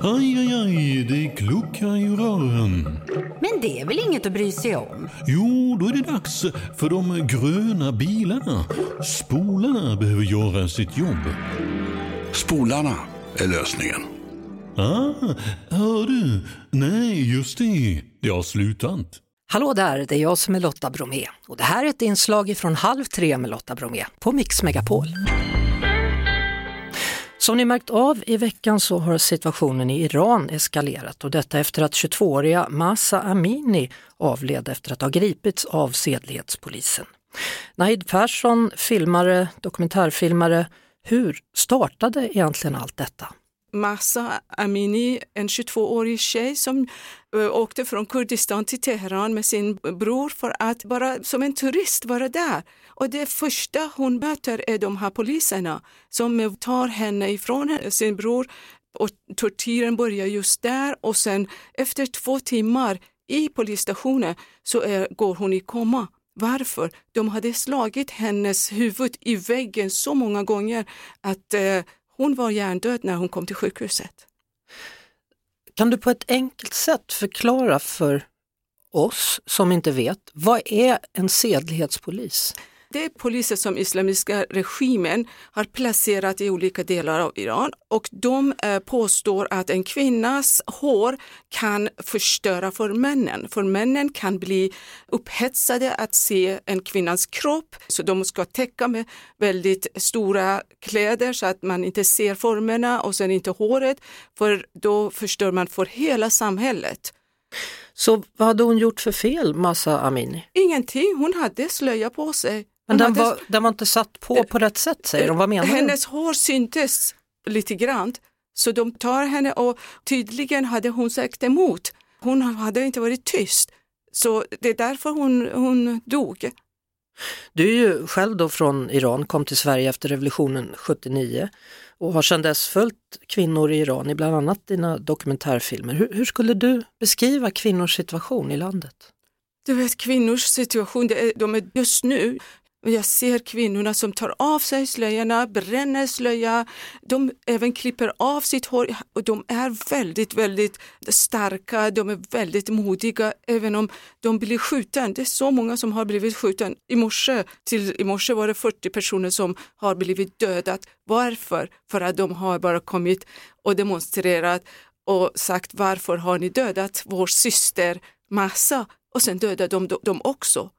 Aj, aj, aj, det kluckar i rören. Men det är väl inget att bry sig om? Jo, då är det dags för de gröna bilarna. Spolarna behöver göra sitt jobb. Spolarna är lösningen. Ah, hör du? Nej, just det. Det har slutat. Hallå där, det är jag som är Lotta Bromé och det här är ett inslag från Halv tre med Lotta Bromé på Mix Megapol. Som ni märkt av i veckan så har situationen i Iran eskalerat och detta efter att 22-åriga Masa Amini avled efter att ha gripits av sedlighetspolisen. Nahid Persson, filmare, dokumentärfilmare, hur startade egentligen allt detta? Massa Amini, en 22-årig tjej som eh, åkte från Kurdistan till Teheran med sin bror för att bara som en turist vara där. Och det första hon möter är de här poliserna som tar henne ifrån sin bror och tortyren börjar just där och sen efter två timmar i polisstationen så är, går hon i koma. Varför? De hade slagit hennes huvud i väggen så många gånger att eh, hon var hjärndöd när hon kom till sjukhuset. Kan du på ett enkelt sätt förklara för oss som inte vet, vad är en sedlighetspolis? Det är poliser som islamiska regimen har placerat i olika delar av Iran och de eh, påstår att en kvinnas hår kan förstöra för männen. För männen kan bli upphetsade att se en kvinnas kropp så de ska täcka med väldigt stora kläder så att man inte ser formerna och sen inte håret för då förstör man för hela samhället. Så vad hade hon gjort för fel, Massa Amini? Ingenting, hon hade slöja på sig. Men den var, den var inte satt på på rätt sätt säger de, vad menar du? Hennes hår syntes lite grann så de tar henne och tydligen hade hon sagt emot. Hon hade inte varit tyst. Så det är därför hon, hon dog. Du är ju själv då från Iran, kom till Sverige efter revolutionen 79 och har sedan dess följt kvinnor i Iran i bland annat dina dokumentärfilmer. Hur, hur skulle du beskriva kvinnors situation i landet? Du vet kvinnors situation, de är just nu jag ser kvinnorna som tar av sig slöjorna, bränner slöja, de även klipper av sitt hår och de är väldigt, väldigt starka, de är väldigt modiga även om de blir skjuten. Det är så många som har blivit skjuten. I morse, till i morse var det 40 personer som har blivit dödat. Varför? För att de har bara kommit och demonstrerat och sagt varför har ni dödat vår syster Massa? Och sen dödar de dem också.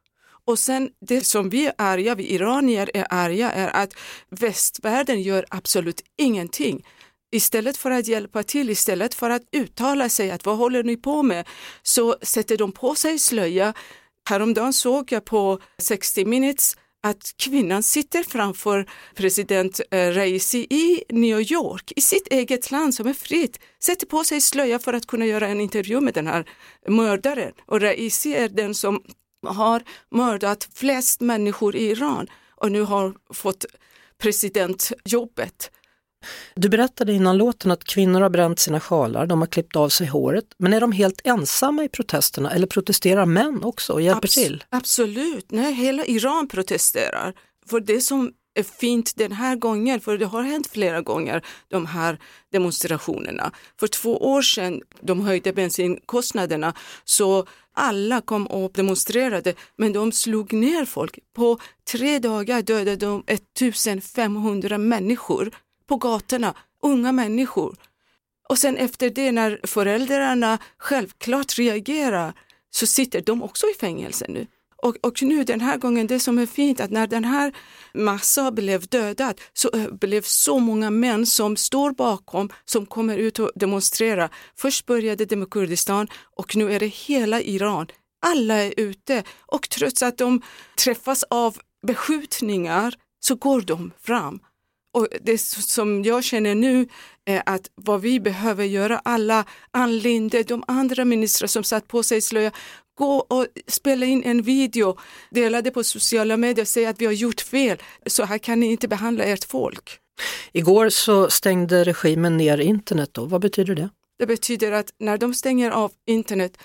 Och sen det som vi är arga, vi iranier är arga, är att västvärlden gör absolut ingenting. Istället för att hjälpa till, istället för att uttala sig att vad håller ni på med, så sätter de på sig slöja. Häromdagen såg jag på 60 minutes att kvinnan sitter framför president eh, Raisi i New York, i sitt eget land som är fritt, sätter på sig slöja för att kunna göra en intervju med den här mördaren. Och Raisi är den som har mördat flest människor i Iran och nu har fått presidentjobbet. Du berättade innan låten att kvinnor har bränt sina sjalar, de har klippt av sig håret. Men är de helt ensamma i protesterna eller protesterar män också och hjälper Abs till? Absolut, nej hela Iran protesterar. För det som är fint den här gången, för det har hänt flera gånger, de här demonstrationerna. För två år sedan, de höjde bensinkostnaderna, så alla kom och demonstrerade, men de slog ner folk. På tre dagar dödade de 1500 människor på gatorna, unga människor. Och sen efter det när föräldrarna självklart reagerar så sitter de också i fängelse nu. Och, och nu den här gången, det som är fint att när den här Massa blev dödad så eh, blev så många män som står bakom som kommer ut och demonstrerar. Först började det med Kurdistan och nu är det hela Iran. Alla är ute och trots att de träffas av beskjutningar så går de fram. Och det som jag känner nu är att vad vi behöver göra, alla, Ann Linde, de andra ministrar som satt på sig slöja, gå och spela in en video, dela det på sociala medier och säga att vi har gjort fel, så här kan ni inte behandla ert folk. Igår så stängde regimen ner internet då, vad betyder det? Det betyder att när de stänger av internet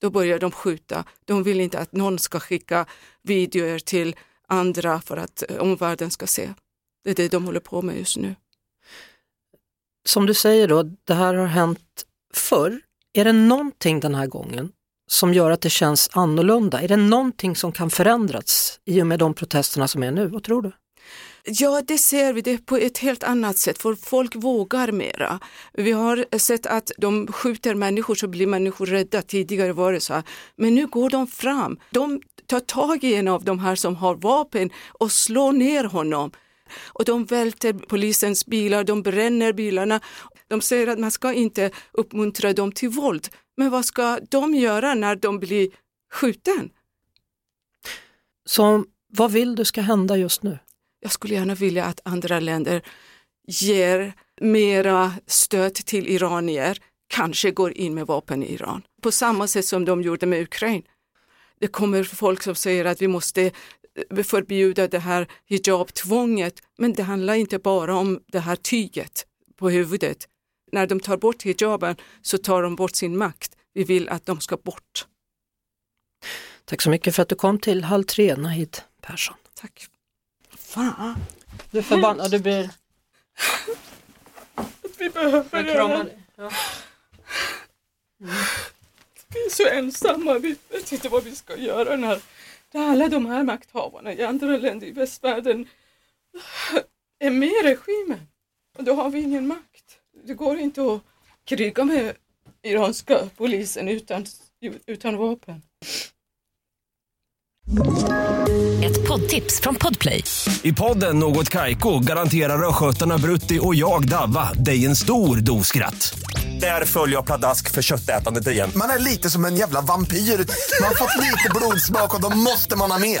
då börjar de skjuta. De vill inte att någon ska skicka videor till andra för att omvärlden ska se. Det är det de håller på med just nu. som du säger då, det här har hänt förr. Är det någonting den här gången som gör att det känns annorlunda? Är det någonting som kan förändras i och med de protesterna som är nu? Vad tror du? Ja, det ser vi det på ett helt annat sätt, för folk vågar mera. Vi har sett att de skjuter människor så blir människor rädda. Tidigare var det så här. Men nu går de fram. De tar tag i en av de här som har vapen och slår ner honom. Och de välter polisens bilar, de bränner bilarna. De säger att man ska inte uppmuntra dem till våld. Men vad ska de göra när de blir skjuten? Så vad vill du ska hända just nu? Jag skulle gärna vilja att andra länder ger mera stöd till iranier, kanske går in med vapen i Iran. På samma sätt som de gjorde med Ukraina. Det kommer folk som säger att vi måste eh, förbjuda det här hijabtvånget, men det handlar inte bara om det här tyget på huvudet. När de tar bort hijaben så tar de bort sin makt. Vi vill att de ska bort. Tack så mycket för att du kom till Halv tre, Nahid Persson. Tack. Fan. Du är förbannad, du blir... Vi behöver dig. Ja. Vi är så ensamma, vi vet inte vad vi ska göra när alla de här makthavarna i andra länder i västvärlden är med regimen. Och då har vi ingen makt. Det går inte att kriga med iranska polisen utan, utan vapen. Ett poddtips från Podplay. I podden Något Kaiko garanterar östgötarna Brutti och jag, Davva, dig en stor dos skratt. Där följer jag pladask för köttätandet igen. Man är lite som en jävla vampyr. Man har fått lite blodsmak och då måste man ha mer.